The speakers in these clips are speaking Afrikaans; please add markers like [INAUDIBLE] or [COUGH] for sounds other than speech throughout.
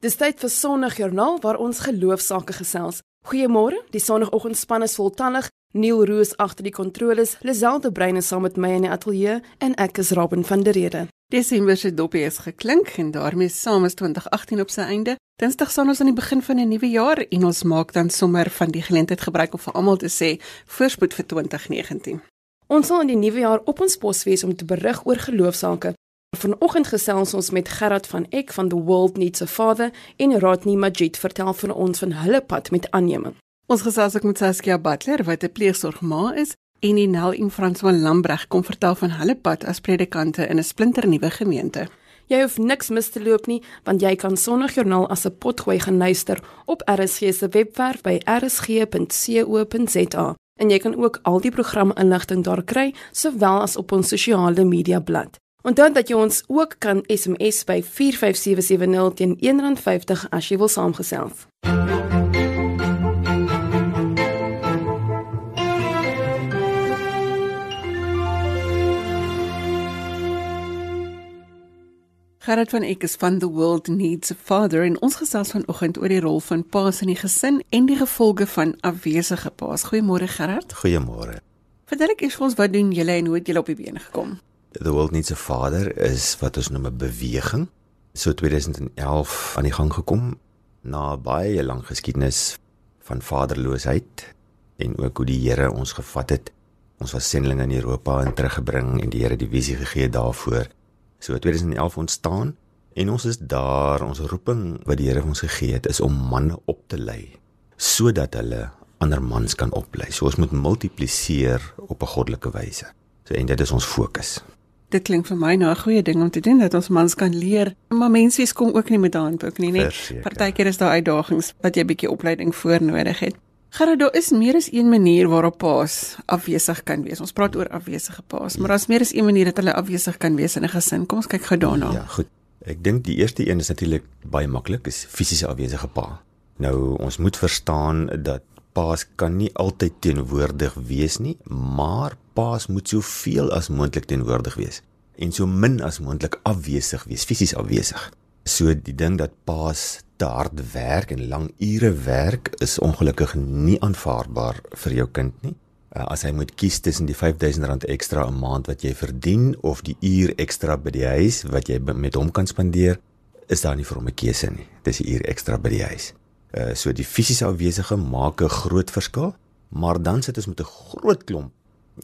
Dis tyd vir Sondagjoernaal waar ons geloofsaake gesels. Goeiemôre, die Sondagoggendspan is voltallig. Neil Roos agter die kontroles, Liselde Brein is saam met my in die ateljee en ek is Robin van der Rede. Desember se dopie is geklink en daarmee saam is 2018 op sy einde. Dinsdag staan ons aan die begin van 'n nuwe jaar en ons maak dan sommer van die geleentheid gebruik om vir almal te sê voorspoed vir 2019. Ons sal in die nuwe jaar op ons pos wees om te berig oor geloofsaake. Vanoggend gesels ons met Gerard van Eck van The World Needs a Father en Rodney Majid vertel vir ons van hulle pad met aanneming. Ons gesels ook met Saskia Butler wat 'n pleegsorgma is en Nel en Frans van Lambreg kom vertel van hulle pad as predikante in 'n splinternuwe gemeente. Jy hoef niks mis te loop nie, want jy kan Sondagjoernaal as 'n potgooi genuister op RSG se webwerf by rsg.co.za. En jy kan ook al die programinligting daar kry, sowel as op ons sosiale media bladsy. Onthou dat jy ons ook kan SMS by 45770 teen R1.50 as jy wil saamgesels. Gerard van Eck is van The World Needs a Father en ons gesels vanoggend oor die rol van paas in die gesin en die gevolge van afwesige paas. Goeiemôre Gerard. Goeiemôre. Vertel ek eers vir ons wat doen julle en hoe het julle op die been gekom? The World Needs a Father is wat ons noem 'n beweging. So 2011 aan die gang gekom na baie lang geskiedenis van vaderloosheid en ook hoe die Here ons gevat het. Ons was sendelinge in Europa en teruggebring en die Here die visie gegee daarvoor. So 2011 ontstaan en ons is daar, ons roeping wat die Here ons gegee het is om manne op te lei sodat hulle ander mans kan oplei. So ons moet multipliseer op 'n goddelike wyse. So en dit is ons fokus dit klink vir my nou 'n goeie ding om te doen dat ons mans kan leer. Maar mensies kom ook nie met handboek nie, net partykeer is daar uitdagings wat jy 'n bietjie opleiding voor nodig het. Gerard, daar is meer as een manier waarop paas afwesig kan wees. Ons praat oor afwesige paas, maar daar's meer as een manier dat hulle afwesig kan wees in 'n gesin. Kom ons kyk gou daarna. Ja, goed. Ek dink die eerste een is natuurlik baie maklik, is fisiese afwesige pa. Nou ons moet verstaan dat paas kan nie altyd teenwoordig wees nie, maar paas moet soveel as moontlik teenwoordig wees en so min as moontlik afwesig wees, fisies afwesig. So die ding dat paas te hard werk en lang ure werk is ongelukkig nie aanvaarbaar vir jou kind nie. Uh, as hy moet kies tussen die R5000 ekstra 'n maand wat jy verdien of die uur ekstra by die huis wat jy met hom kan spandeer, is daar nie vir hom 'n keuse nie. Dis die uur ekstra by die huis. Uh so die fisiese afwesige maak 'n groot verskil, maar dan sit ons met 'n groot klomp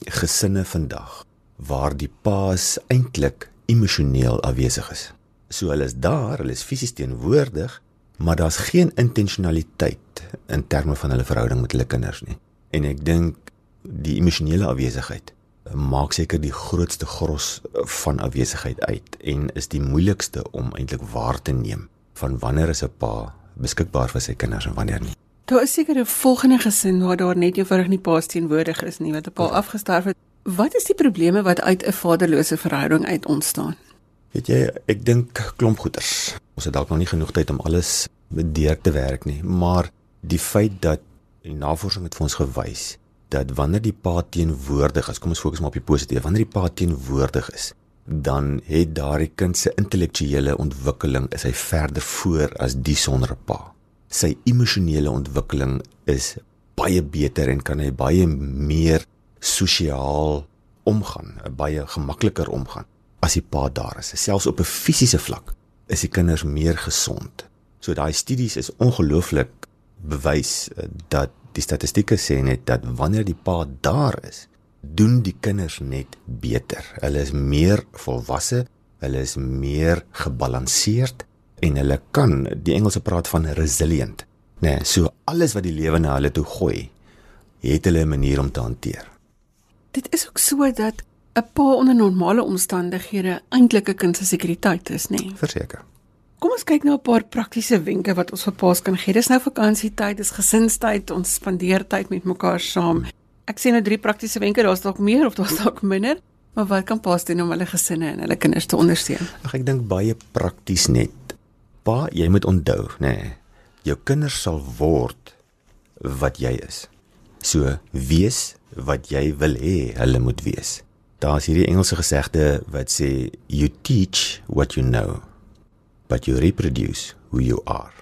gesinne vandag waar die paas eintlik emosioneel afwesig is. So hulle is daar, hulle is fisies teenwoordig, maar daar's geen intentionaliteit in terme van hulle verhouding met hulle kinders nie. En ek dink die emosionele afwesigheid maak seker die grootste gros van afwesigheid uit en is die moeilikste om eintlik waar te neem van wanneer is 'n pa beskikbaar vir sy kinders en wanneer nie. Daar is seker 'n volgende gesin waar daar net eenvoudig nie paas teenwoordig is nie wat 'n pa afgestorf het. Wat is die probleme wat uit 'n vaderlose verhouding uit ontstaan? Weet jy, ek dink klomp goeters. Ons het dalk nog nie genoeg tyd om alles bedeek te werk nie, maar die feit dat die navorsing het vir ons gewys dat wanneer die pa teenwoordig is, kom ons fokus maar op die positief, wanneer die pa teenwoordig is, dan het daardie kind se intellektuele ontwikkeling is hy verder voor as die sonder 'n pa sy emosionele ontwikkeling is baie beter en kan hy baie meer sosiaal omgaan, baie gemakliker omgaan as die pa daar is. Selfs op 'n fisiese vlak is die kinders meer gesond. So daai studies is ongelooflik bewys eh, dat die statistieke sê net dat wanneer die pa daar is, doen die kinders net beter. Hulle is meer volwasse, hulle is meer gebalanseerd en hulle kan die Engelse praat van resilient. Nê, nee, so alles wat die lewe na hulle toe gooi, het hulle 'n manier om te hanteer. Dit is ook so dat 'n pa onder normale omstandighede eintlik 'n kind se sekuriteit is, nê? Nee. Verseker. Kom ons kyk nou 'n paar praktiese wenke wat ons vir paas kan gee. Dis nou vakansietyd, dis gesinstyd, ons spandeer tyd met mekaar saam. Ek sien nou drie praktiese wenke, daar's dalk meer of daar's dalk minder, maar wat kan paas doen om hulle gesinne en hulle kinders te ondersteun? Ag ek dink baie prakties net pa, jy moet onthou, nê. Nee, jou kinders sal word wat jy is. So wees wat jy wil hê hulle moet wees. Daar's hierdie Engelse gesegde wat sê you teach what you know. but you reproduce who you are.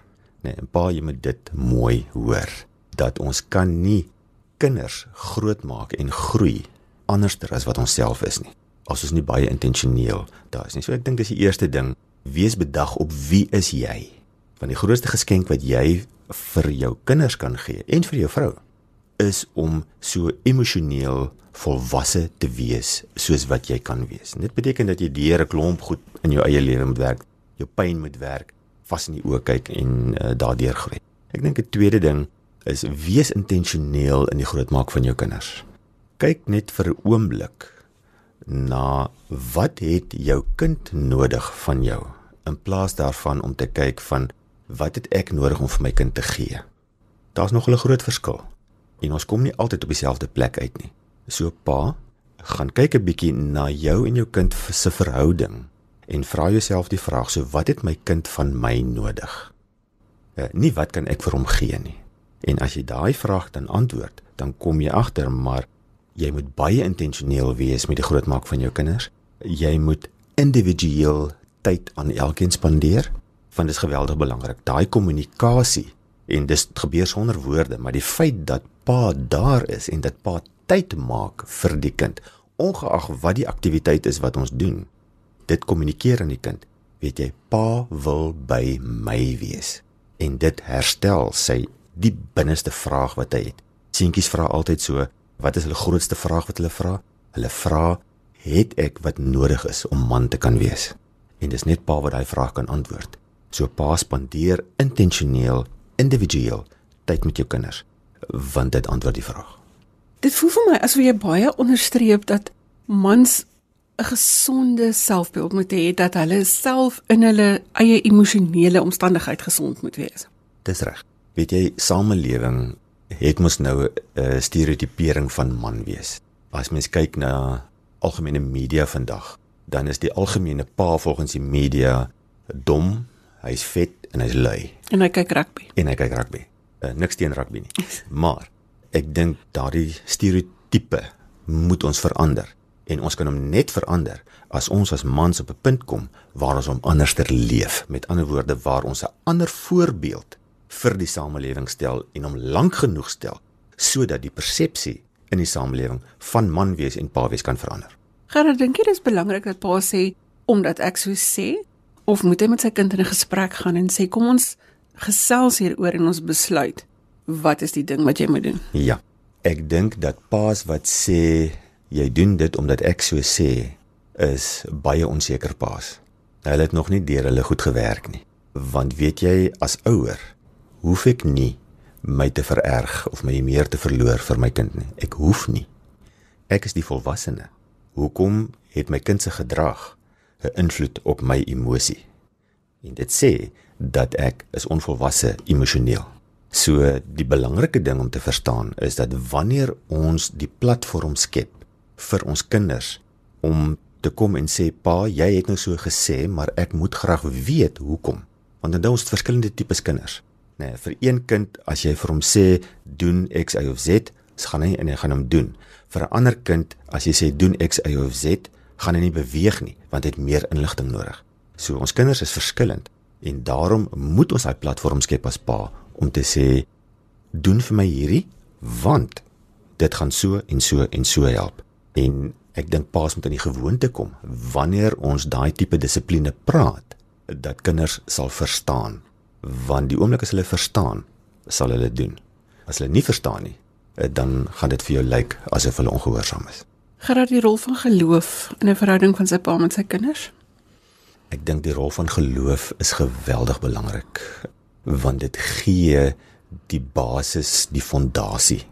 Nee, en pa, jy moet dit mooi hoor dat ons kan nie kinders grootmaak en groei anderster as wat ons self is nie. As ons nie baie intentioneel daar is nie. So ek dink dis die eerste ding, wees bedag op wie is jy? Want die grootste geskenk wat jy vir jou kinders kan gee en vir jou vrou is om so emosioneel volwasse te wees soos wat jy kan wees. Dit beteken dat jy deur 'n klomp goed in jou eie lewe moet werk, jou pyn moet werk, vas in die oë kyk en uh, daardeur groei. Ek dink 'n tweede ding is wees intentioneel in die grootmaak van jou kinders. Kyk net vir 'n oomblik na wat het jou kind nodig van jou in plaas daarvan om te kyk van wat het ek nodig om vir my kind te gee. Daar's nog 'n groot verskil. En ons kom nie altyd op dieselfde plek uit nie. So pa, gaan kyk 'n bietjie na jou en jou kind se verhouding en vra jouself die vraag: so wat het my kind van my nodig? Uh, nie wat kan ek vir hom gee nie. En as jy daai vraag dan antwoord, dan kom jy agter maar jy moet baie intentioneel wees met die grootmaak van jou kinders. Jy moet individueel tyd aan elkeen spandeer want dit is geweldig belangrik. Daai kommunikasie en dis gebeur sonder woorde, maar die feit dat pa daar is en dat pa tyd maak vir die kind, ongeag wat die aktiwiteit is wat ons doen, dit kommunikeer aan die kind. Weet jy, pa wil by my wees en dit herstel sy die binneste vraag wat hy het. Seentjies vra altyd so, wat is hulle grootste vraag wat hulle vra? Hulle vra, het ek wat nodig is om man te kan wees? En dis net pa wat daai vraag kan antwoord. So pa spandeer intentioneel, individueel tyd met jou kinders, want dit antwoord die vraag. Dit voel vir my asof jy baie onderstreep dat mans 'n gesonde selfbeeld moet hê dat hulle self in hulle eie emosionele omstandigheid gesond moet wees. Dis reg. Weet jy, samelewing het mos nou 'n stereotipering van man wees. As mens kyk na algemene media vandag, dan is die algemene pa volgens die media dom, hy's vet en hy's lui. En hy kyk rugby. En hy kyk rugby. Uh, niks teen rugby nie. Maar ek dink daardie stereotipe moet ons verander en ons kan hom net verander as ons as mans op 'n punt kom waar ons hom anderster leef. Met ander woorde waar ons 'n ander voorbeeld vir die samelewing stel en hom lank genoeg stel sodat die persepsie in die samelewing van man wees en pa wees kan verander. Gerard, dink jy dis belangrik dat pa sê omdat ek so sê of moet hy met sy kind in 'n gesprek gaan en sê kom ons gesels hieroor en ons besluit wat is die ding wat jy moet doen? Ja. Ek dink dat paas wat sê jy doen dit omdat ek so sê is baie onseker paas. Hulle het nog nie deur hulle goed gewerk nie. Want weet jy as ouer hoef ek nie my te vererg of my meer te verloor vir my kind nie. Ek hoef nie. Ek is die volwassene. Hoekom het my kind se gedrag 'n invloed op my emosie? En dit sê dat ek is onvolwasse emosioneel. So die belangrike ding om te verstaan is dat wanneer ons die platform skep vir ons kinders om te kom en sê pa, jy het nou so gesê, maar ek moet graag weet hoekom. Want dan ons verskillende tipes kinders. Nee, vir een kind as jy vir hom sê doen X Y of Z, gaan hy en hy gaan hom doen. Vir 'n ander kind as jy sê doen X Y of Z, gaan hy nie beweeg nie want hy het meer inligting nodig. So ons kinders is verskillend en daarom moet ons daai platform skep as pa om te sê doen vir my hierdie want dit gaan so en so en so help. En ek dink paas moet in die gewoonte kom wanneer ons daai tipe dissipline praat dat kinders sal verstaan want die oomblik as hulle verstaan, sal hulle doen. As hulle nie verstaan nie, eh, dan gaan dit vir jou lyk asof hulle ongehoorsaam is. Gerard die rol van geloof in 'n verhouding van sy pa met sy kinders? Ek dink die rol van geloof is geweldig belangrik want dit gee die basis, die fondasie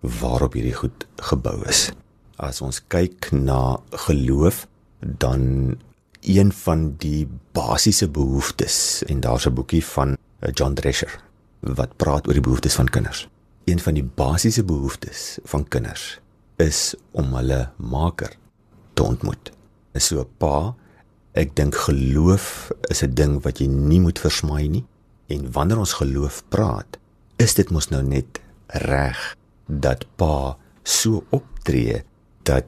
waarop hierdie goed gebou is. As ons kyk na geloof, dan een van die basiese behoeftes en daar's 'n boekie van eh, John Drescher wat praat oor die behoeftes van kinders. Een van die basiese behoeftes van kinders is om hulle maker te ontmoet. So 'n pa, ek dink geloof is 'n ding wat jy nie moet versmaai nie. En wanneer ons geloof praat, is dit mos nou net reg dat pa so optree dat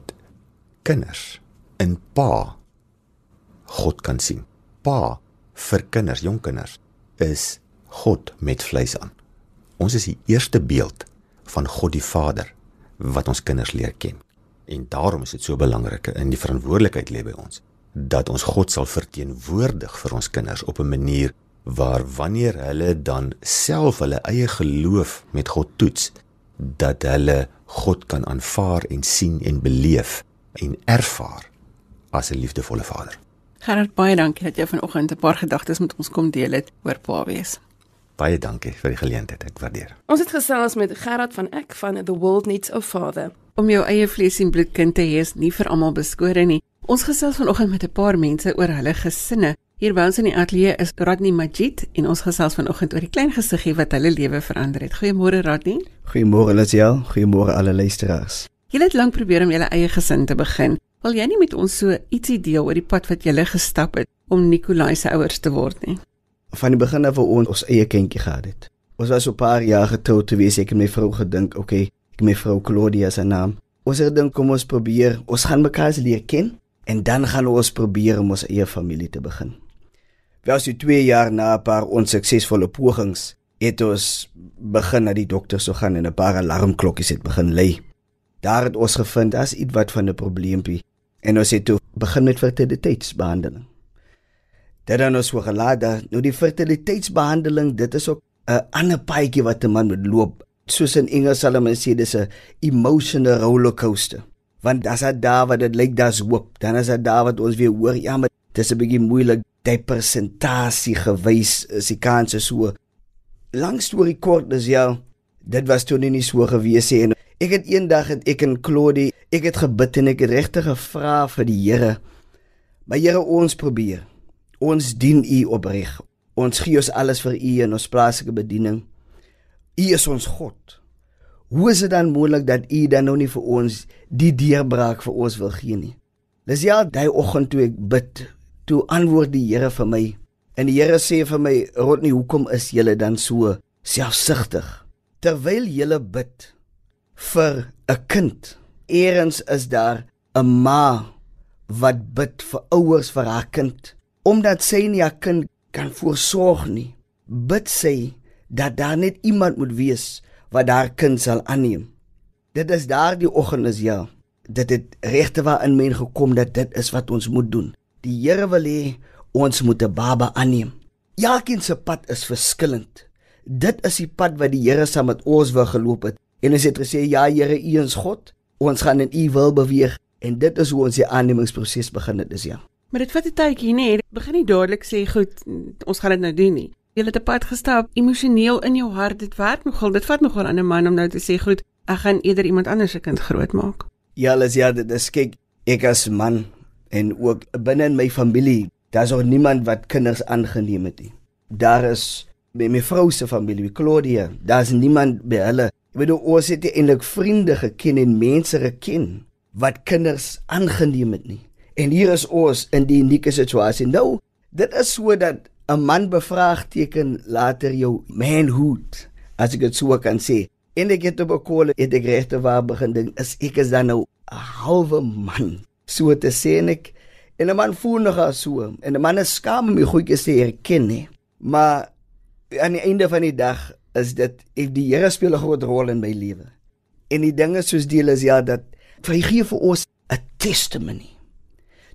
kinders in pa God kan sien. Pa vir kinders, jong kinders, is God met vleis aan. Ons is die eerste beeld van God die Vader wat ons kinders leer ken. En daarom is dit so belangrik in die verantwoordelikheid lê by ons dat ons God sal verteenwoordig vir ons kinders op 'n manier waar wanneer hulle dan self hulle eie geloof met God toets dat hulle God kan aanvaar en sien en beleef en ervaar as 'n liefdevolle Vader. Gerard, baie dankie dat jy vanoggend 'n paar gedagtes met ons kom deel het oor Pa wees. Baie dankie vir die geleentheid. Ek waardeer. Ons het gesels met Gerard van Eck van The World Needs a Father. Om jou eie vlees en bloed kind te hê is nie vir almal beskore nie. Ons gesels vanoggend met 'n paar mense oor hulle gesinne. Hier by ons in die ateljee is Radni Majid en ons gesels vanoggend oor die klein gesiggie wat hulle lewe verander het. Goeiemôre Radni. Goeiemôre Lisiel. Goeiemôre alle luisteraars. Jy het lank probeer om jou eie gesin te begin. Wil jy nie met ons so ietsie deel oor die pad wat jy gestap het om Nikolai se ouers te word nie? Van die begin af ons ons eie kindjie gehad het. Ons was so 'n paar jaar getroud te wees ek en my vrou gedink, okay, ek my vrou Claudia se naam. Ons het gedink kom ons probeer, ons gaan mekaar se leer ken en dan gaan ons probeer om ons eie familie te begin. Wel so 2 jaar na 'n paar onsuksesvolle pogings het ons begin na die dokter so gaan en 'n paar alarmklokkies het begin lui. Daar het ons gevind as iets wat van 'n probleempie en ons het toe begin met fertiliteitsbehandeling. Dit dan ons gelaat dat nou die fertiliteitsbehandeling dit is ook 'n ander paadjie wat 'n man moet loop. Soos in Engels sal hulle sê dis 'n emotional rollercoaster. Want as dit daar wat dit lyk daar's hoop, dan is dit daar wat ons weer hoor ja, maar dis 'n bietjie moeilik die persentasie gewys is die kans so. Lang storie kort is ja, dit was toe nie so gewees nie. Ek het eendag het ek en Claudie, ek het gebid en ek het regtig gevra vir die Here. Maar Here, ons probeer. Ons dien U opreg. Ons gee ons alles vir U in ons plaaslike bediening. U is ons God. Hoe is dit dan moontlik dat U dan nou nie vir ons die deurbraak vir ons wil gee nie? Dis ja, daai oggend toe ek bid, toe antwoord die Here vir my. En die Here sê vir my, "Rodney, hoekom is julle dan so selfsugtig terwyl julle bid?" Vir 'n kind. Eerens is daar 'n ma wat bid vir ouers vir haar kind omdat sy nie haar kind kan voorsorg nie. Bid sy dat daar net iemand moet wees wat haar kind sal aanneem. Dit is daardie oggend is ja, dit het regte waar in men gekom dat dit is wat ons moet doen. Die Here wil hê ons moet 'n baba aanneem. Elkeen se pad is verskillend. Dit is die pad wat die Here saam met ons wil geloop het En ons het gesê ja Here, U is God. Ons gaan in U wil beweeg en dit is hoe ons die aannemingsproses begin het, dis ja. Maar dit vat 'n tydjie, nê? Nee. Begin nie dadelik sê goed, ons gaan dit nou doen nie. Jy het 'n pad gestap emosioneel in jou hart. Dit werk nogal. Dit vat nogal aan 'n man om nou te sê goed, ek gaan eerder iemand anders se kind grootmaak. Ja, alles ja, dit is kyk, ek as man en ook binne in my familie, daar's ook niemand wat kinders aangeneem het nie. Daar is by my vrou se familie, Claudia, daar's niemand by hulle Ek bedoel ons het eintlik vriende geken en mense geken wat kinders aangeneem het nie. En hier is ons in die unieke situasie. Nou, dit is sodat 'n man bevraagteken later jou manhood, as ek dit sou kan sê. En ek het op 'n kolle het ek regte waar begin ding is ek is dan nou 'n halwe man. So te sê en ek en 'n man voel nog as so en 'n man is skaam om my goedjies te erken nie. Maar aan die einde van die dag is dit die Here speel 'n groot rol in my lewe. En die dinge soos deel is ja dat hy gee vir ons 'n testimony.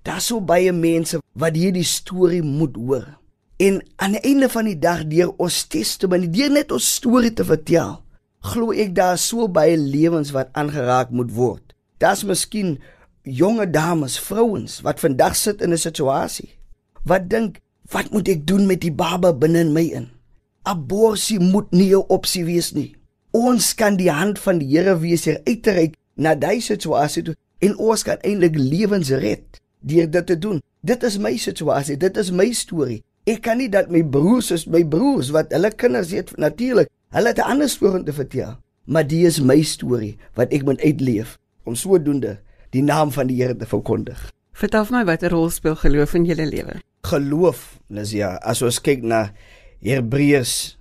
Daar's so baie mense wat hierdie storie moet hoor. En aan die einde van die dag deur ons testimony, deur net ons storie te vertel, glo ek daar so baie lewens wat aangeraak moet word. Daar's miskien jonge dames, vrouens wat vandag sit in 'n situasie wat dink, wat moet ek doen met die baba binne in my in? Aborsie moet nie 'n opsie wees nie. Ons kan die hand van die Here wees hier uitreik na daai situasie toe en ons kan eintlik lewens red deur dit te doen. Dit is my situasie, dit is my storie. Ek kan nie dat my broers is my broers wat hulle kinders het natuurlik. Hulle het 'n ander storie te vertel, maar dit is my storie wat ek moet uitleef om sodoende die naam van die Here te verkondig. Vertel my watter rol speel geloof in julle lewe? Geloof, Lisia, as ons kyk na Hebreërs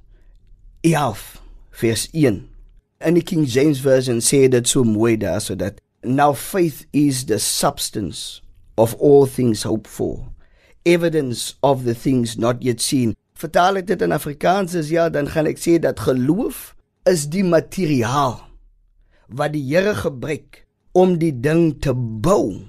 11 vers 1. In die King James version sê dit so mooi daar sodat now faith is the substance of all things hoped for evidence of the things not yet seen. Vertaal ek dit in Afrikaans is ja, dan gaan ek sê dat geloof is die materiaal wat die Here gebruik om die ding te bou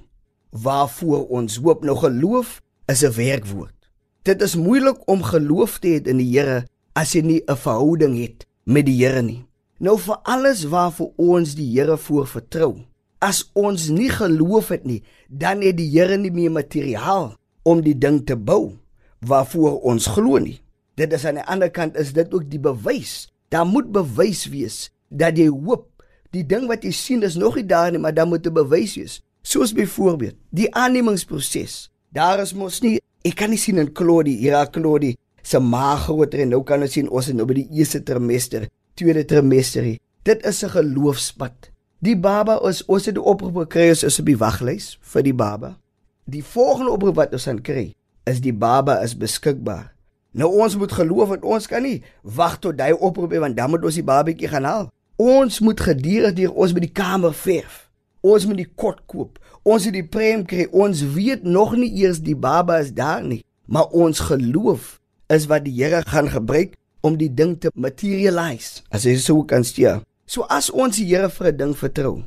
waarvoor ons hoop. Nou geloof is 'n werkwoord. Dit is moeilik om geloof te hê in die Here as jy nie 'n verhouding het met die Here nie. Nou vir alles waarvoor ons die Here voor vertrou. As ons nie geloof het nie, dan het die Here nie meer materiaal om die ding te bou waarvoor ons glo nie. Dit is aan die ander kant is dit ook die bewys. Daar moet bewys wees dat jy hoop. Die ding wat jy sien is nog nie daar nie, maar dan moet 'n bewys wees. Soos byvoorbeeld, die aannemingsproses. Daar is mos nie ek kan nie sien in Claudie, hier Claudie se maag groter en nou kan ons sien ons is nou by die eerste trimester, tweede trimester. Dit is 'n geloofspad. Die baba is ons het die oproep gekry ons is op die waglys vir die baba. Die volgende oproep wat ons gaan kry is die baba is beskikbaar. Nou ons moet geloof dat ons kan nie wag tot hy oproep want dan moet ons die babatjie gaan haal. Ons moet gedurig deur ons by die kamer verf. Ons moet die kort koop. Ons het die prem kry. Ons weet nog nie eers die baba is daar nie, maar ons geloof is wat die Here gaan gebruik om die ding te materialize. As jy sou kan sê. So as ons die Here vir 'n ding vertrou,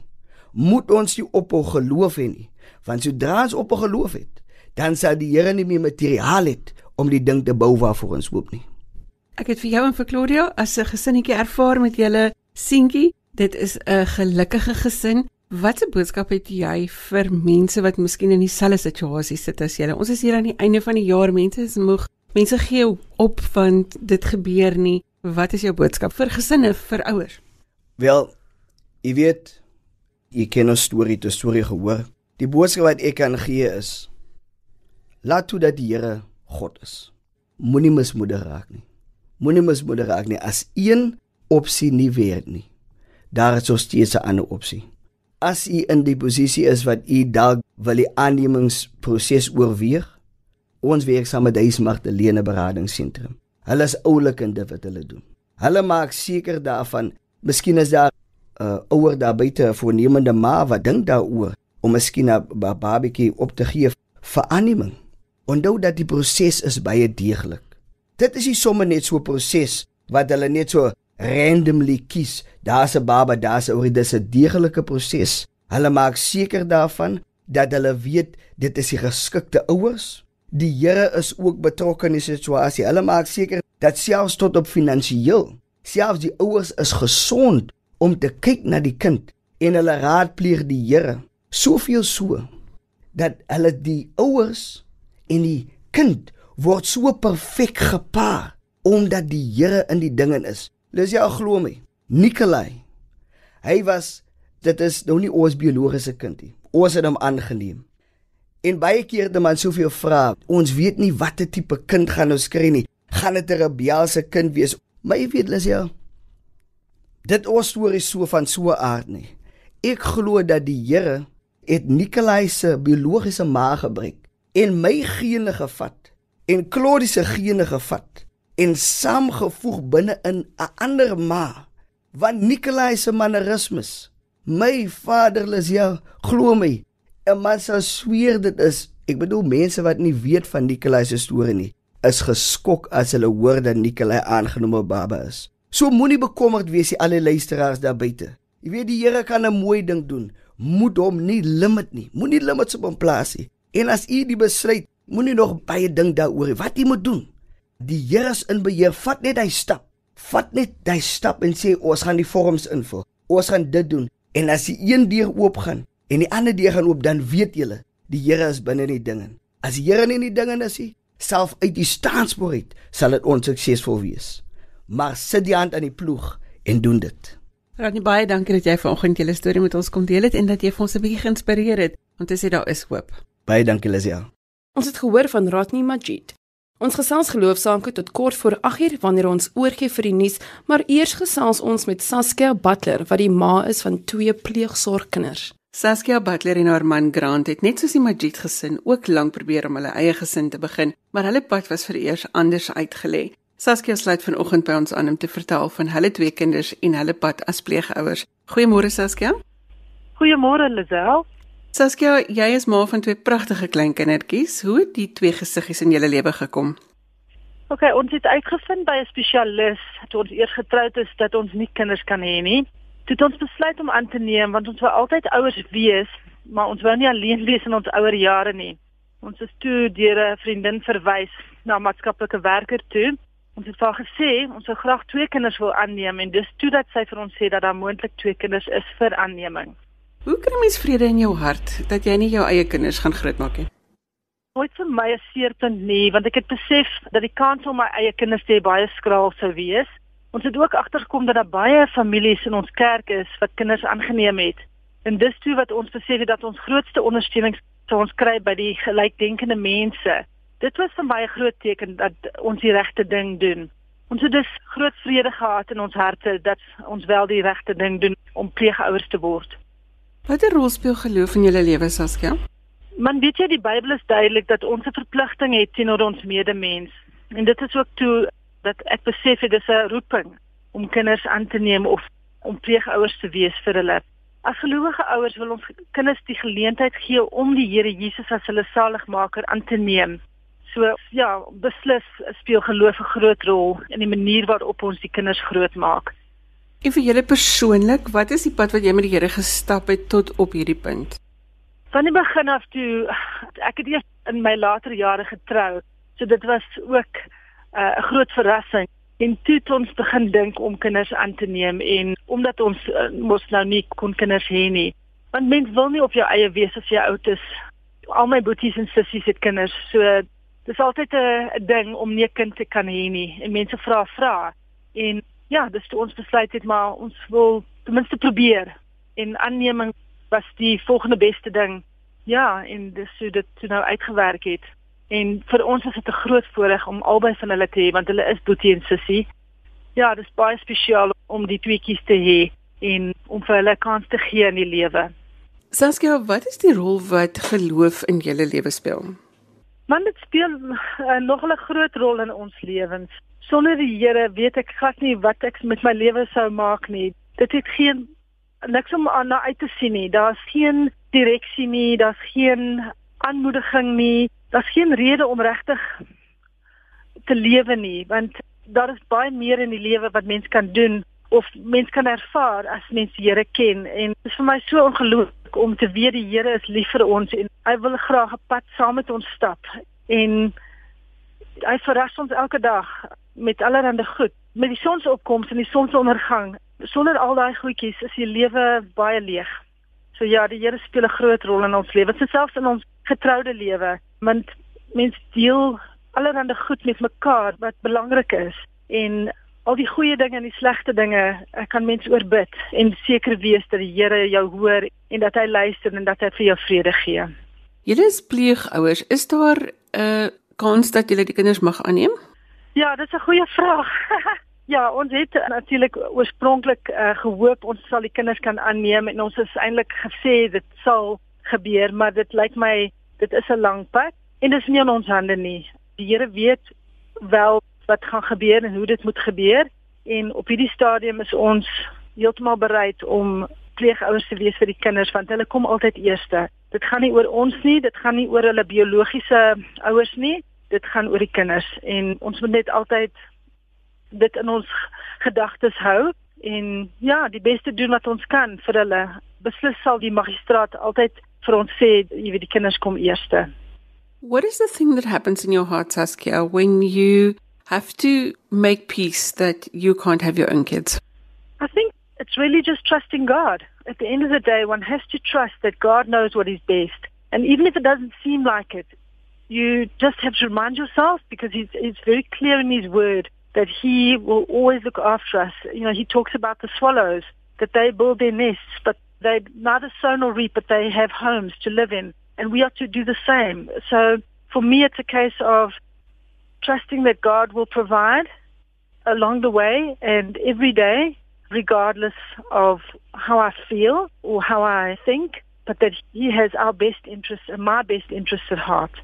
moet ons nie ophou geloof hê nie want sodra ons op 'n geloof het, dan sal die Here nie meer materiaal het om die ding te bou waarvoor ons hoop nie. Ek het vir jou en vir Claudia as 'n gesinnetjie ervaar met julle seentjie. Dit is 'n gelukkige gesin. Watse boodskap het jy vir mense wat miskien in dieselfde situasie sit as julle? Ons is hier aan die einde van die jaar, mense is moeg. Mense gee op want dit gebeur nie. Wat is jou boodskap vir gesinne, vir ouers? Wel, jy weet, jy ken 'n storie, 'n storie gehoor Die boodskap wat ek kan gee is laat toe dat die Here God is. Moenie mismoedig raak nie. Moenie mismoedig raak nie as een opsie nie werk nie. Daar is steeds 'n ander opsie. As u in die posisie is wat u dalk wil die aannemingsproses oorweeg, ons werk saam met Duismark Lene Beradingsentrum. Hulle is oulik in dit wat hulle doen. Hulle maak seker daarvan, miskien is daar 'n uh, ouer daar buite 'n voornemende ma wat dink daaroor om miskien 'n babatjie op te gee vir aanneming. Onthou dat die proses is baie deeglik. Dit is nie sommer net so 'n proses wat hulle net so randomly kies. Daar's 'n baba, daar's 'n dis 'n deeglike proses. Hulle maak seker daarvan dat hulle weet dit is die geskikte ouers. Die Here is ook betrokke in die situasie. Hulle maak seker dat selfs tot op finansiëel, selfs die ouers is gesond om te kyk na die kind en hulle raadpleeg die Here soveel so dat hulle die ouers en die kind word so perfek gepaar omdat die Here in die dinge is. Dis jy glo my. Nikolai. Hy was dit is nou nie ons biologiese kind nie. Ons het hom aangeneem. En baie keer het man soveel vra. Ons weet nie watter tipe kind gaan ons kry nie. Gaan dit 'n rebelse kind wees? Jy weet Lisie. Dit ons storie so van so aard nie. Ek glo dat die Here het Nikolai se biologiese ma gebruik en my gene gevat en Claudie se gene gevat en saamgevoeg binne in 'n ander ma want Nikolai se mannerismes my vader Lisia glo my 'n man sou sweer dit is ek bedoel mense wat nie weet van Nikolai se storie nie is geskok as hulle hoor dat Nikolai aangenome baba is so moenie bekommerd wees jy al die luisteraars daar buite jy weet die Here kan 'n mooi ding doen moet hom nie limit nie. Moenie limits op hom plaas nie. En as u die besluit, moenie nog baie dink daaroor wat jy moet doen. Die Here is in beheer. Vat net hy stap. Vat net hy stap en sê ons gaan die vorms invul. Ons gaan dit doen. En as die een deur oop gaan en die ander deur gaan oop, dan weet julle, die Here is binne die dinge. As die Here nie in die dinge is nie, self uit die staanspoor uit, sal dit onsuksesvol wees. Maar sit die hand aan die ploeg en doen dit. Rodney baie dankie dat jy vanoggend julle storie met ons kom deel het en dat jy vir ons 'n bietjie geïnspireer het om te sê daar is hoop. Baie dankie Lisia. Ons het gehoor van Rodney Majid. Ons gesels geloofsaake tot kort voor 8uur wanneer ons oorgie vir die nuus, maar eers gesels ons met Saskia Butler wat die ma is van twee pleegsorgkinders. Saskia Butler en haar man Grant het net soos die Majid gesin ook lank probeer om hulle eie gesin te begin, maar hulle pad was vir eers anders uitgelê. Saskia sluit vanoggend by ons aan om te vertel van hulle twee kinders en hulle pad as pleegouers. Goeiemôre Saskia. Goeiemôre Lisel. Saskia, jy is ma van twee pragtige klein kindertjies. Hoe het die twee gesiggies in julle lewe gekom? OK, ons het uitgevind by 'n spesialis toe ons eers getroud is dat ons nie kinders kan hê nie. Toe het ons besluit om aan te neem want ons wou altyd ouers wees, maar ons wou nie alleen [LAUGHS] wees in ons ouer jare nie. Ons is toe deur 'n vriendin verwys na 'n maatskaplike werker toe. Ons het vir gesê ons sou graag twee kinders wil aanneem en dis toe dat sy vir ons sê dat daar moontlik twee kinders is vir aanneming. Hoe kry mens vrede in jou hart dat jy nie jou eie kinders gaan grootmaak nie? nooit vir my 'n seerpunt nie, want ek het besef dat die kans om my eie kinders te hê baie skraal sou wees. Ons het ook agtergekom dat daar baie families in ons kerk is wat kinders aangeneem het. En dis toe wat ons besef het dat ons grootste ondersteuning sou ons kry by die gelykdenkende mense. Dit was vir my 'n groot teken dat ons die regte ding doen. Ons het dus groot vrede gehad in ons harte dat ons wel die regte ding doen om pleegouers te word. Watter rol speel geloof in julle lewe, Saskia? Man weet jy die Bybel is duidelik dat ons 'n verpligting het teenoor ons medemens. En dit is ook toe dat ek besef dit is 'n roeping om kinders aan te neem of om pleegouers te wees vir hulle. As gelowige ouers wil ons kinders die geleentheid gee om die Here Jesus as hulle saligmaker aan te neem. So ja, beslis speel geloof 'n groot rol in die manier waarop ons die kinders grootmaak. En vir julle persoonlik, wat is die pad wat jy met die Here gestap het tot op hierdie punt? van die begin af toe ek het eers in my later jare getrou. So dit was ook 'n uh, groot verrassing en toe het ons begin dink om kinders aan te neem en omdat ons uh, mos nou nie kon kinders hê nie. Want mens wil nie op jou eie wees as jy oud is. Al my boeties en sissies het kinders. So dis altyd 'n ding om nie 'n kind te kan hê nie. En mense vra vra en ja, dis toe ons besluit het maar ons wil ten minste probeer en aanneming was die volgende beste ding. Ja, en dis so dit toe nou uitgewerk het. En vir ons is dit 'n groot voorreg om albei van hulle te hê want hulle is Boetie en Sissie. Ja, dis baie spesiaal om die tweeetjies te hê en om vir hulle kans te gee in die lewe. Saskia, wat is die rol wat geloof in julle lewe speel? Man, dit speel uh, nog 'n groot rol in ons lewens. Sonder die Here weet ek glad nie wat ek met my lewe sou maak nie. Dit het geen niks om aan na uit te sien nie. Daar's geen direksie nie, daar's geen aanmoediging nie. Daar's geen rede om regtig te lewe nie, want daar is baie meer in die lewe wat mens kan doen of mens kan ervaar as mens die Here ken en dit is vir my so ongelooflik om te weet die Here is lief vir ons en hy wil graag 'n pad saam met ons stap en hy verras ons elke dag met allerlei goed met die sonsopkoms en die sonsondergang sonder al daai goedjies is die lewe baie leeg. So ja, die Here speel 'n groot rol in ons lewe, selfs in ons getroude lewe, want mens deel allerhande goed met mekaar wat belangrik is en al die goeie dinge en die slegte dinge, ek kan mense oorbid en seker wees dat die Here jou hoor en dat hy luister en dat hy vir jou vrede gee. Julle is pleegouers, is daar 'n uh, kans dat julle die kinders mag aanneem? Ja, dit is 'n goeie vraag. [LAUGHS] Ja, ons het natuurlik oorspronklik uh, gehoop ons sal die kinders kan aanneem en ons het eintlik gesê dit sal gebeur, maar dit lyk my dit is 'n lang pad en dit is nie in ons hande nie. Die Here weet wel wat gaan gebeur en hoe dit moet gebeur en op hierdie stadium is ons heeltemal bereid om pleegouers te wees vir die kinders want hulle kom altyd eerste. Dit gaan nie oor ons nie, dit gaan nie oor hulle biologiese ouers nie, dit gaan oor die kinders en ons moet net altyd dit in ons gedagtes hou en ja, die beste doen wat ons kan vir hulle. Beslis sal die magistraat altyd vir ons sê, jy weet die kinders kom eerste. What is the thing that happens in your heart Saskia when you have to make peace that you can't have your own kids? I think it's really just trusting God. At the end of the day, one has to trust that God knows what is best. And even if it doesn't seem like it, you just have to remind yourself because he's, he's very clear in his word that he will always look after us. You know, he talks about the swallows, that they build their nests, but they neither sow nor reap, but they have homes to live in. And we are to do the same. So for me, it's a case of trusting that God will provide along the way and every day, regardless of how I feel or how I think, but that He has our best interests and my best interests at heart.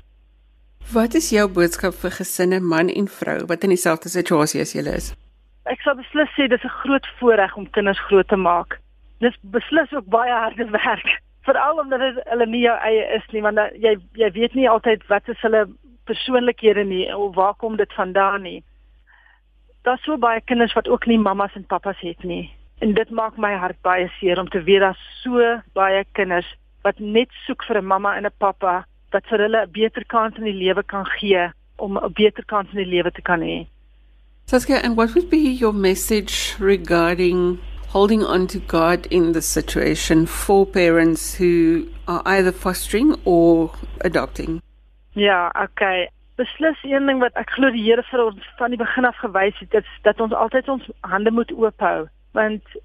Wat is jou boodskap vir gesinne, man en vrou wat in dieselfde situasie as julle is? Ek sal beslis sê dis 'n groot voorreg om kinders groot te maak. Dis beslis ook baie harde [LAUGHS] werk. veral omdat hulle nie jou eie is nie want jy jy weet nie altyd wat is hulle persoonlikhede nie of waar kom dit vandaan nie. Daar's so baie kinders wat ook nie mammas en pappas het nie. En dit maak my hart baie seer om te weet daar's so baie kinders wat net soek vir 'n mamma en 'n pappa wat vir hulle 'n beter kans in die lewe kan gee om 'n beter kans in die lewe te kan hê. Saskia, and what would be your message regarding holding on to God in this situation for parents who are either fostering or adopting? Ja, okay. Beslis een ding wat ek glo die Here vir ons van die begin af gewys het, is dat ons altyd ons hande moet oop hou, want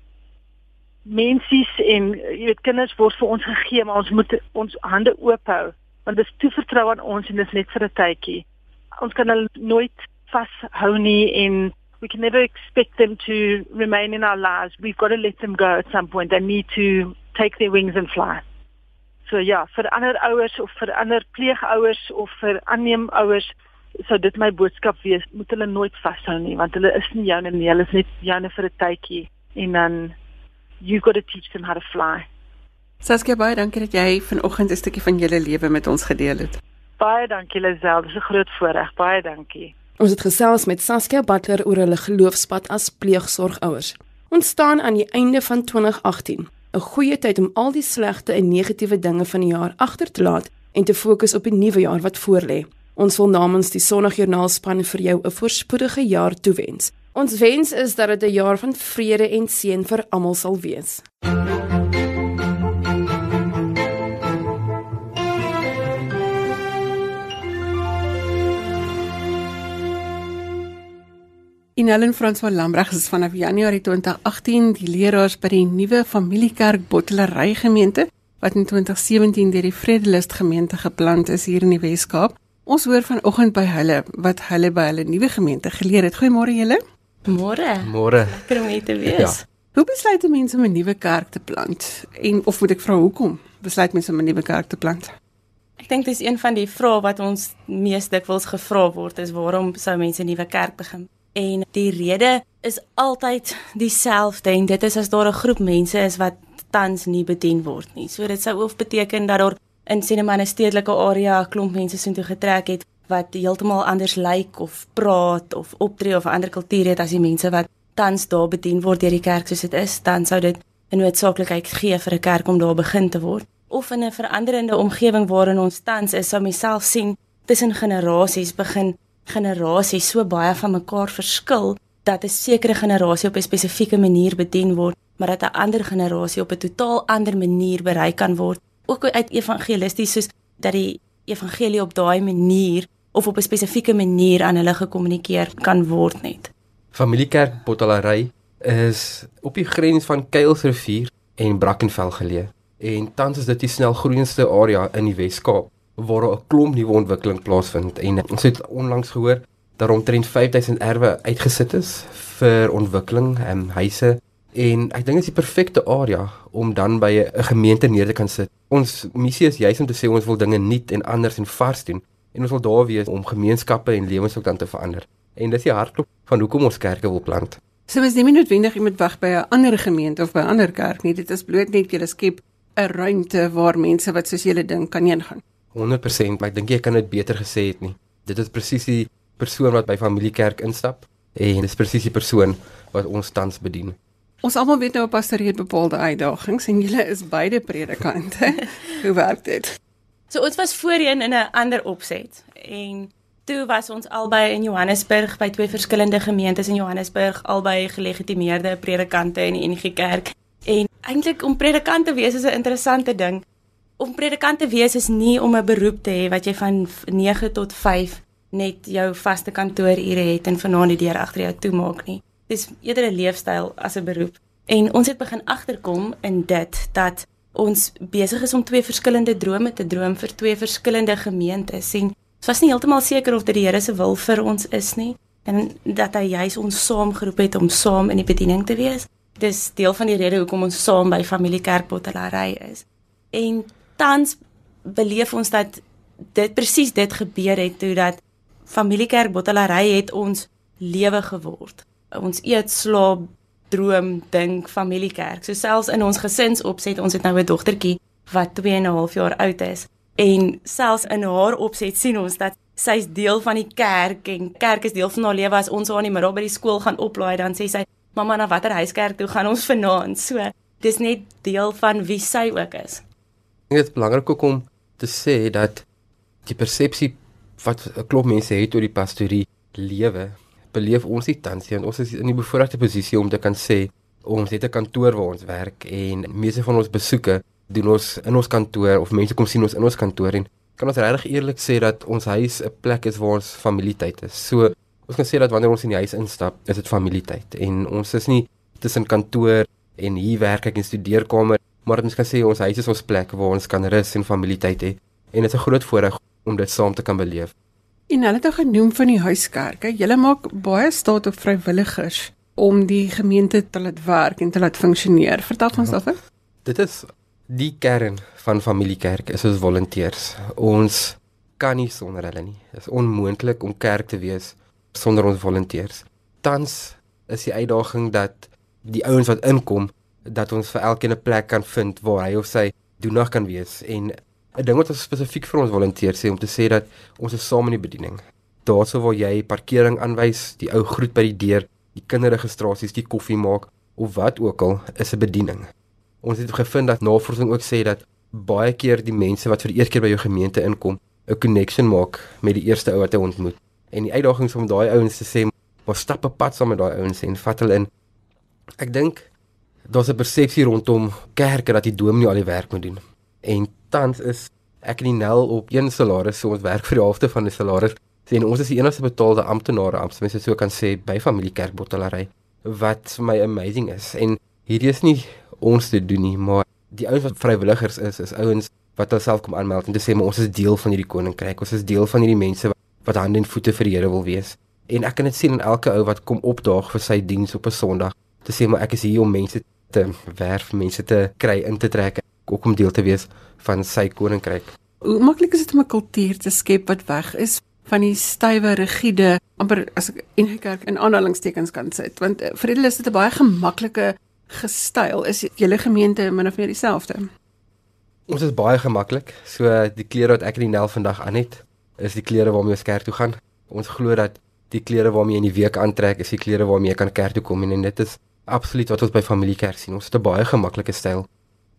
mensies en jy weet kinders word vir ons gegee, maar ons moet ons hande oop hou, want dit is toevertrou aan ons en dit is net vir 'n tydjie. Ons kan hulle nooit vashou nie en we can never expect them to remain in our lives. We've got to let them go at some point. They need to take their wings and fly. So ja, vir ander ouers of vir ander pleegouers of vir aanneemouers sou dit my boodskap wees, moet hulle nooit vashou nie want hulle is nie joune nie, hulle is net joune vir 'n tydjie en dan you got to teach them how to fly. Saskia baie dankie dat jy vanoggend 'n stukkie van jou lewe met ons gedeel het. Baie dankie Lisel, dit is 'n groot voorreg. Baie dankie. Ons het gesels met Saskia Butler oor hulle geloofspad as pleegsorgouers. Ons staan aan die einde van 2018, 'n goeie tyd om al die slegte en negatiewe dinge van die jaar agter te laat en te fokus op die nuwe jaar wat voorlê. Ons wil namens die Sondagjoernaal span vir jou 'n voorspoedige jaar toewens. Ons wens is dat dit 'n jaar van vrede en seën vir almal sal wees. In Helen Frans van Lambreg is vanaf Januarie 2018 die leraars by die nuwe Familiekerk Bottelery gemeente wat in 2017 deur die Vredelust gemeente geplant is hier in die Wes-Kaap. Ons hoor vanoggend by hulle wat hulle by hulle nuwe gemeente geleer het. Goeiemôre julle. Môre. Môre. Lekker om hier te wees. Ja. Hoe besluit 'n mens om 'n nuwe kerk te plant? En of moet ek vra hoekom besluit mense om 'n nuwe kerk te plant? Ek dink dis een van die vrae wat ons mees dikwels gevra word is waarom sou mense 'n nuwe kerk begin? En die rede is altyd dieselfde en dit is as daar 'n groep mense is wat tans nie bedien word nie. So dit sou of beteken dat daar in sinema 'n stedelike area 'n klomp mense soontoe getrek het wat heeltemal anders lyk of praat of optree of 'n ander kultuur het as die mense wat tans daar bedien word deur die kerk soos dit is, dan sou dit 'n noodsaaklikheid gee vir 'n kerk om daar begin te word. Of in 'n veranderende omgewing waarin ons tans is, sou myself sien tussen generasies begin generasies so baie van mekaar verskil dat 'n sekere generasie op 'n spesifieke manier bedien word, maar dat 'n ander generasie op 'n totaal ander manier bereik kan word, ook uit evangelisties soos dat die evangelie op daai manier of op 'n spesifieke manier aan hulle gekommunikeer kan word net. Familiekerk Bottelary is op die grens van Kuilsrivier en Brackenfell geleë en tans is dit die snel groeiendste area in die Wes-Kaap waar 'n klomp nuwe ontwikkeling plaasvind en ons het onlangs gehoor dat omtrent 5000 erwe uitgesit is vir ontwikkeling en huise en ek dink dit is die perfekte area om dan by 'n gemeente neer te kan sit. Ons missie is juis om te sê ons wil dinge nuut en anders en vars doen en ons wil daar wees om gemeenskappe en lewens ook dan te verander. En dis die hartklop van hoekom ons kerke wil plant. So is nie noodwendig jy moet wag by 'n ander gemeente of by 'n ander kerk nie. Dit is bloot net jy skep 'n ruimte waar mense wat soos julle dink kan ingaan. 100%, maar ek dink jy kan dit beter gesê het nie. Dit is presies die persoon wat by familiekerk instap en dis presies die persoon wat ons tans bedien. Ons almal weet nou pastoor het bepaalde uitdagings en julle is beide predikante. [LAUGHS] Hoe werk dit? So ons was voorheen in 'n ander opset en toe was ons albei in Johannesburg by twee verskillende gemeentes in Johannesburg, albei gelegitimeerde predikante in die NG Kerk. En eintlik om predikant te wees is 'n interessante ding. Om predikant te wees is nie om 'n beroep te hê wat jy van 9 tot 5 net jou vaste kantoorure het en vanaand die deur agter jou toemaak nie. Dis eerder 'n leefstyl as 'n beroep. En ons het begin agterkom in dit dat ons besig is om twee verskillende drome te droom vir twee verskillende gemeentes. En ons was nie heeltemal seker of dit die Here se wil vir ons is nie en dat hy juis ons saamgeroep het om saam in die bediening te wees. Dis deel van die rede hoekom ons saam by Familiekerk Bottelary is. En tans beleef ons dat dit presies dit gebeur het toe dat Familiekerk Bottelary het ons lewe geword. Ons eet, slaap, droom, dink familiekerk. So selfs in ons gesinsopset, ons het nou 'n dogtertjie wat 2 en 'n half jaar oud is en selfs in haar opset sien ons dat sy's deel van die kerk en kerk is deel van haar lewe as ons haar in die middag by die skool gaan oplaai dan sê sy mamma na watter huiskerk toe gaan ons [LAUGHS] vanaand so dis net deel van wie sy ook is Dit is belangrik ook om te sê dat die persepsie wat 'n klop mense het oor die pastorie lewe beleef ons nie tans nie. Ons is in die bevoordeelde posisie om te kan sê ons het 'n kantoor waar ons werk en meeste van ons besoeke doen ons in ons kantoor of mense kom sien ons in ons kantoor en kan ons regtig eerlik sê dat ons huis 'n plek is waar ons familietyd is. So ons kan sê dat wanneer ons in die huis instap, is dit familietyd en ons is nie tussen kantoor en hier werk ek in studeerkamer, maar ons kan sê ons huis is ons plek waar ons kan rus en familietyd hê en dit is 'n groot voorreg om dit saam te kan beleef. En hulle het ook genoem van die huiskerke. Julle maak baie staat op vrywilligers om die gemeente te laat werk en te laat funksioneer. Vertel ons ja. daarvan. Dit is die kern van familiekerk is ons volonteërs. Ons kan nie sonder hulle nie. Dit is onmoontlik om kerk te wees sonder ons volonteërs. Tans is die uitdaging dat die ouens wat inkom dat ons vir elkeen 'n plek kan vind waar hy of sy doenig kan wees en 'n ding wat ons spesifiek vir ons volonteërs sê om te sê dat ons is saam in die bediening. Daarso waar jy parkering aanwys, die ou groet by die deur, die kinderregistrasies, die koffie maak of wat ook al, is 'n bediening. Ons het gevind dat navorsing ook sê dat baie keer die mense wat vir die eerste keer by jou gemeente inkom, 'n connection maak met die eerste ou wat hy ontmoet. En die uitdaging is om daai ouens te sê, "Maar stap 'n pad saam met daai ouens en vat hulle in." Ek dink daar's 'n persepsie rondom kerke dat die dominee al die werk moet doen. En tans is ek en die Nel op een salaris, so ons werk vir die helfte van die salaris. Sien ons is die enigste betaalde amptenare, amptenare sou kan sê by familiekerk Bottelary wat vir my amazing is. En hierdie is nie ons te doen nie, maar die ouens wat vrywilligers is, is ouens wat hulself kom aanmeld en te sê maar ons is deel van hierdie koninkryk. Ons is deel van hierdie mense wat, wat hande en voete vir die Here wil wees. En ek kan dit sien in elke ou wat kom opdaag vir sy diens op 'n Sondag te sê maar ek is hier om mense te werf, mense te kry in te trek, ook om deel te wees van sy koninkryk. Hoe maklik is dit om 'n kultuur te skep wat weg is van die stywe, rigiede, amper as ek die kerk in aanhalingstekens kan sit, want vir hulle is dit 'n baie gemaklike gestyl is julle gemeente min of meer dieselfde. Ons is baie gemaklik. So die klere wat ek en die Nel vandag aan het, is die klere waarmee ons kerk toe gaan. Ons glo dat die klere waarmee jy in die week aantrek, is die klere waarmee jy kan kerk toe kom en, en dit is absoluut wat ons by familiekerk sien. Ons het 'n baie gemaklike styl.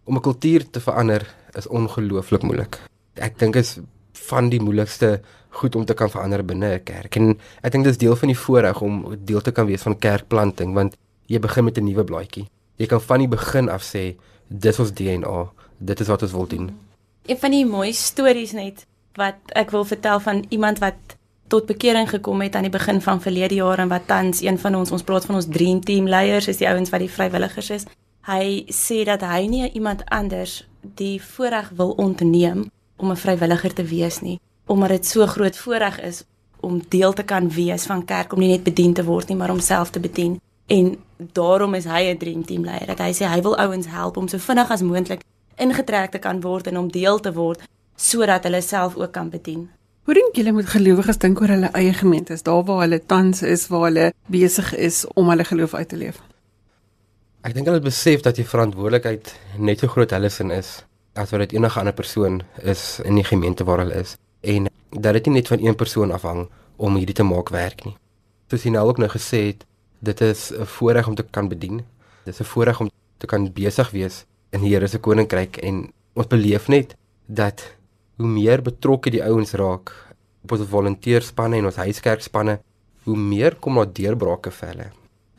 Om 'n kultuur te verander is ongelooflik moeilik. Ek dink is van die moeilikste goed om te kan verander binne 'n kerk. En ek dink dis deel van die voorreg om deel te kan wees van kerkplanting want jy begin met 'n nuwe blaadjie jy kan van die begin af sê dis ons DNA, dit is wat ons wil doen. Een van die mooi stories net wat ek wil vertel van iemand wat tot bekering gekom het aan die begin van verlede jaar en wat tans een van ons ons praat van ons dream team leiers is die ouens wat die vrywilligers is. Hy sê dat hy nie iemand anders die voorreg wil ontneem om 'n vrywilliger te wees nie, omdat dit so groot voorreg is om deel te kan wees van kerk om nie net bedien te word nie, maar om self te bedien. En daarom is hy 'n dream team leier. Dat hy sê hy wil ouens help om so vinnig as moontlik ingetrek te kan word en om deel te word sodat hulle self ook kan bedien. Hoe dink julle moet gelowiges dink oor hulle eie gemeentes, daar waar hulle tans is, waar hulle besig is om hulle geloof uit te leef? Ek dink hulle besef dat die verantwoordelikheid net so groot hulle sin is as wat dit enige ander persoon is in die gemeente waar hulle is en dat dit nie net van een persoon afhang om hierdie te maak werk nie. Soos hy nou ook nou gesê het, dit is 'n voorreg om te kan bedien. Dit is 'n voorreg om te kan besig wees in die Here se koninkryk en ons beleef net dat hoe meer betrokke die ouens raak op ons volonteerspanne en ons huiskerkspanne, hoe meer kom daar deurbrake vir hulle.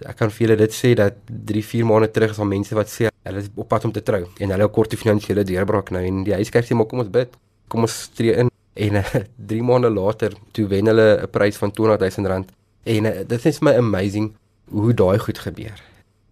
Ek kan vir julle dit sê dat 3, 4 maande terug is al mense wat sê hulle is op pad om te trou en hulle kort finansiële deurbraak nou en die huiskerk sê maar kom ons bid. Kom ons tree in [LAUGHS] en 3 maande later toe wen hulle 'n prys van 200 000 rand. En uh, dit is my amazing hoe daai goed gebeur.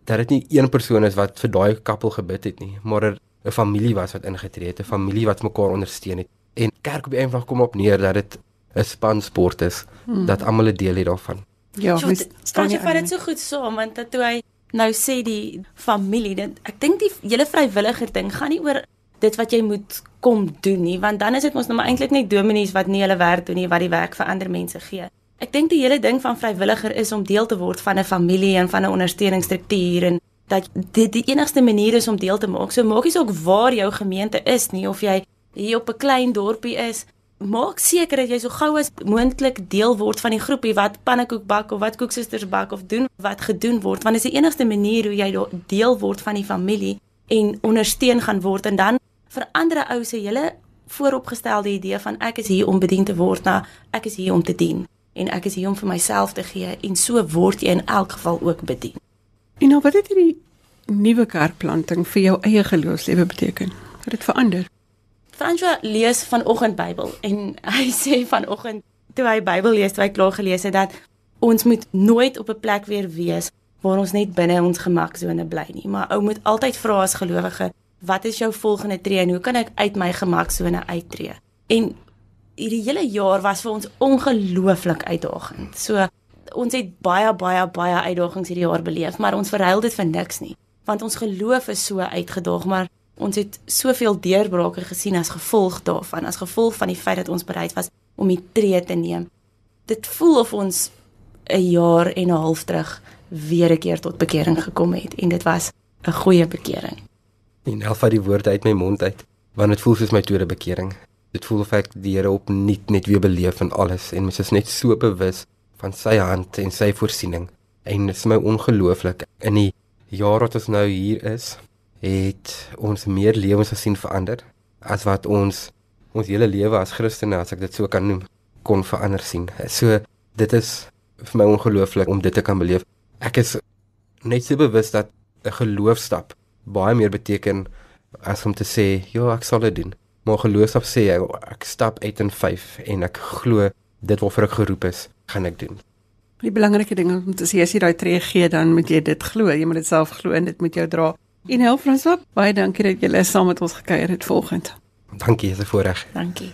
Dat dit nie een persoon is wat vir daai koppel gebid het nie, maar 'n familie was wat ingetree het, 'n familie wat mekaar ondersteun het. En kerk op die eenvoudig kom op neer dat dit 'n span sport is, hmm. dat almal 'n deel het daarvan. Ja, mens staan jy vir dit so goed saam want dat toe hy nou sê die familie, dit, ek dink die hele vrywilliger ding gaan nie oor dit wat jy moet kom doen nie, want dan is dit mos nou maar eintlik net dominees wat nie hulle werk doen nie, wat die werk vir ander mense gee. Ek dink die hele ding van vrywilliger is om deel te word van 'n familie en van 'n ondersteuningsstruktuur en dat dit die enigste manier is om deel te maak. So maak nie saak waar jou gemeente is nie of jy hier op 'n klein dorpie is, maak seker dat jy so gou as moontlik deel word van die groepie wat pannekoek bak of wat koeksusters bak of doen wat gedoen word want dit is die enigste manier hoe jy deel word van die familie en ondersteun gaan word en dan verander 'n ou se hele vooropgestelde idee van ek is hier om bedien te word na ek is hier om te dien en ek is hier om vir myself te gee en so word jy in elk geval ook bedien. En nou wat het hierdie nuwe kerkplanting vir jou eie geloofslewe beteken? Het dit verander? François lees vanoggend Bybel en [LAUGHS] hy sê vanoggend toe hy Bybel lees, toe hy klaar gelees het dat ons moet nooit op 'n plek weer wees waar ons net binne ons gemaksone bly nie, maar ou moet altyd vra as gelowige, wat is jou volgende tree en hoe kan ek uit my gemaksone uittreë? En hierdie hele jaar was vir ons ongelooflik uitdagend. So ons het baie baie baie uitdagings hierdie jaar beleef, maar ons verhuil dit vir niks nie, want ons geloof is so uitgedaag, maar ons het soveel deurbrake gesien as gevolg daarvan, as gevolg van die feit dat ons bereid was om die tree te neem. Dit voel of ons 'n jaar en 'n half terug weer 'n keer tot bekering gekom het en dit was 'n goeie bekering. En alfa die woorde uit my mond uit, want dit voel soos my tweede bekering. Dit voel of ek die Here opnuut net weer beleef van alles en mens is net so bewus van sy hand en sy voorsiening. En dit is my ongelooflik in die jaar wat ons nou hier is, het ons meer lewens gesien verander as wat ons ons hele lewe as Christene as ek dit so kan noem kon verander sien. So dit is vir my ongelooflik om dit te kan beleef. Ek is net so bewus dat 'n geloofstap baie meer beteken as om te sê, "Ja, ek sal dit doen." Maar geloofstap sê ek stap uit in 5 en ek glo dit waarvoor ek geroep is, gaan ek doen. Die belangrike ding om te sê as jy daai tree gee, dan moet jy dit glo. Jy moet dit self glo en dit moet jou dra. En help Fransop, baie dankie dat jy saam met ons gekuier het volgende. Dankie, dis 'n voorreg. Dankie.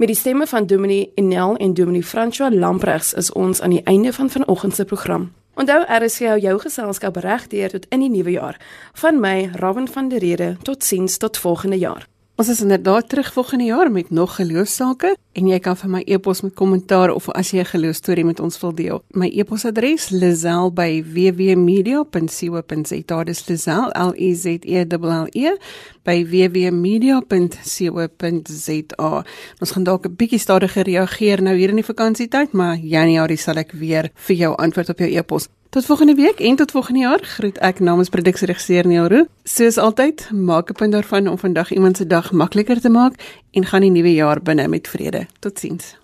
Met die stemme van Dominee Enel en Dominee François Lamprechts is ons aan die einde van vanoggend se program. Onthou RSG hou jou geselskap regdeur tot in die nuwe jaar. Van my, Raven van der Rede, totsiens tot volgende jaar. Ons is inderdaad terug volgende jaar met nog geloofsake en jy kan vir my e-pos met kommentaar of as jy 'n geloostorie met ons wil deel. My e-posadres lizel@wwmedia.co.za. Dis lizel L E Z E L E by wwmedia.co.za. Ons gaan dalk 'n bietjie stadiger reageer nou hier in die vakansietyd, maar Januarie sal ek weer vir jou antwoord op jou e-pos. Tot volgende week en tot volgende jaar groet ek namens produksieregisseur Neil Roo. Soos altyd, maak 'n punt daarvan om vandag iemand se dag makliker te maak en gaan die nuwe jaar binne met vrede. Totsiens.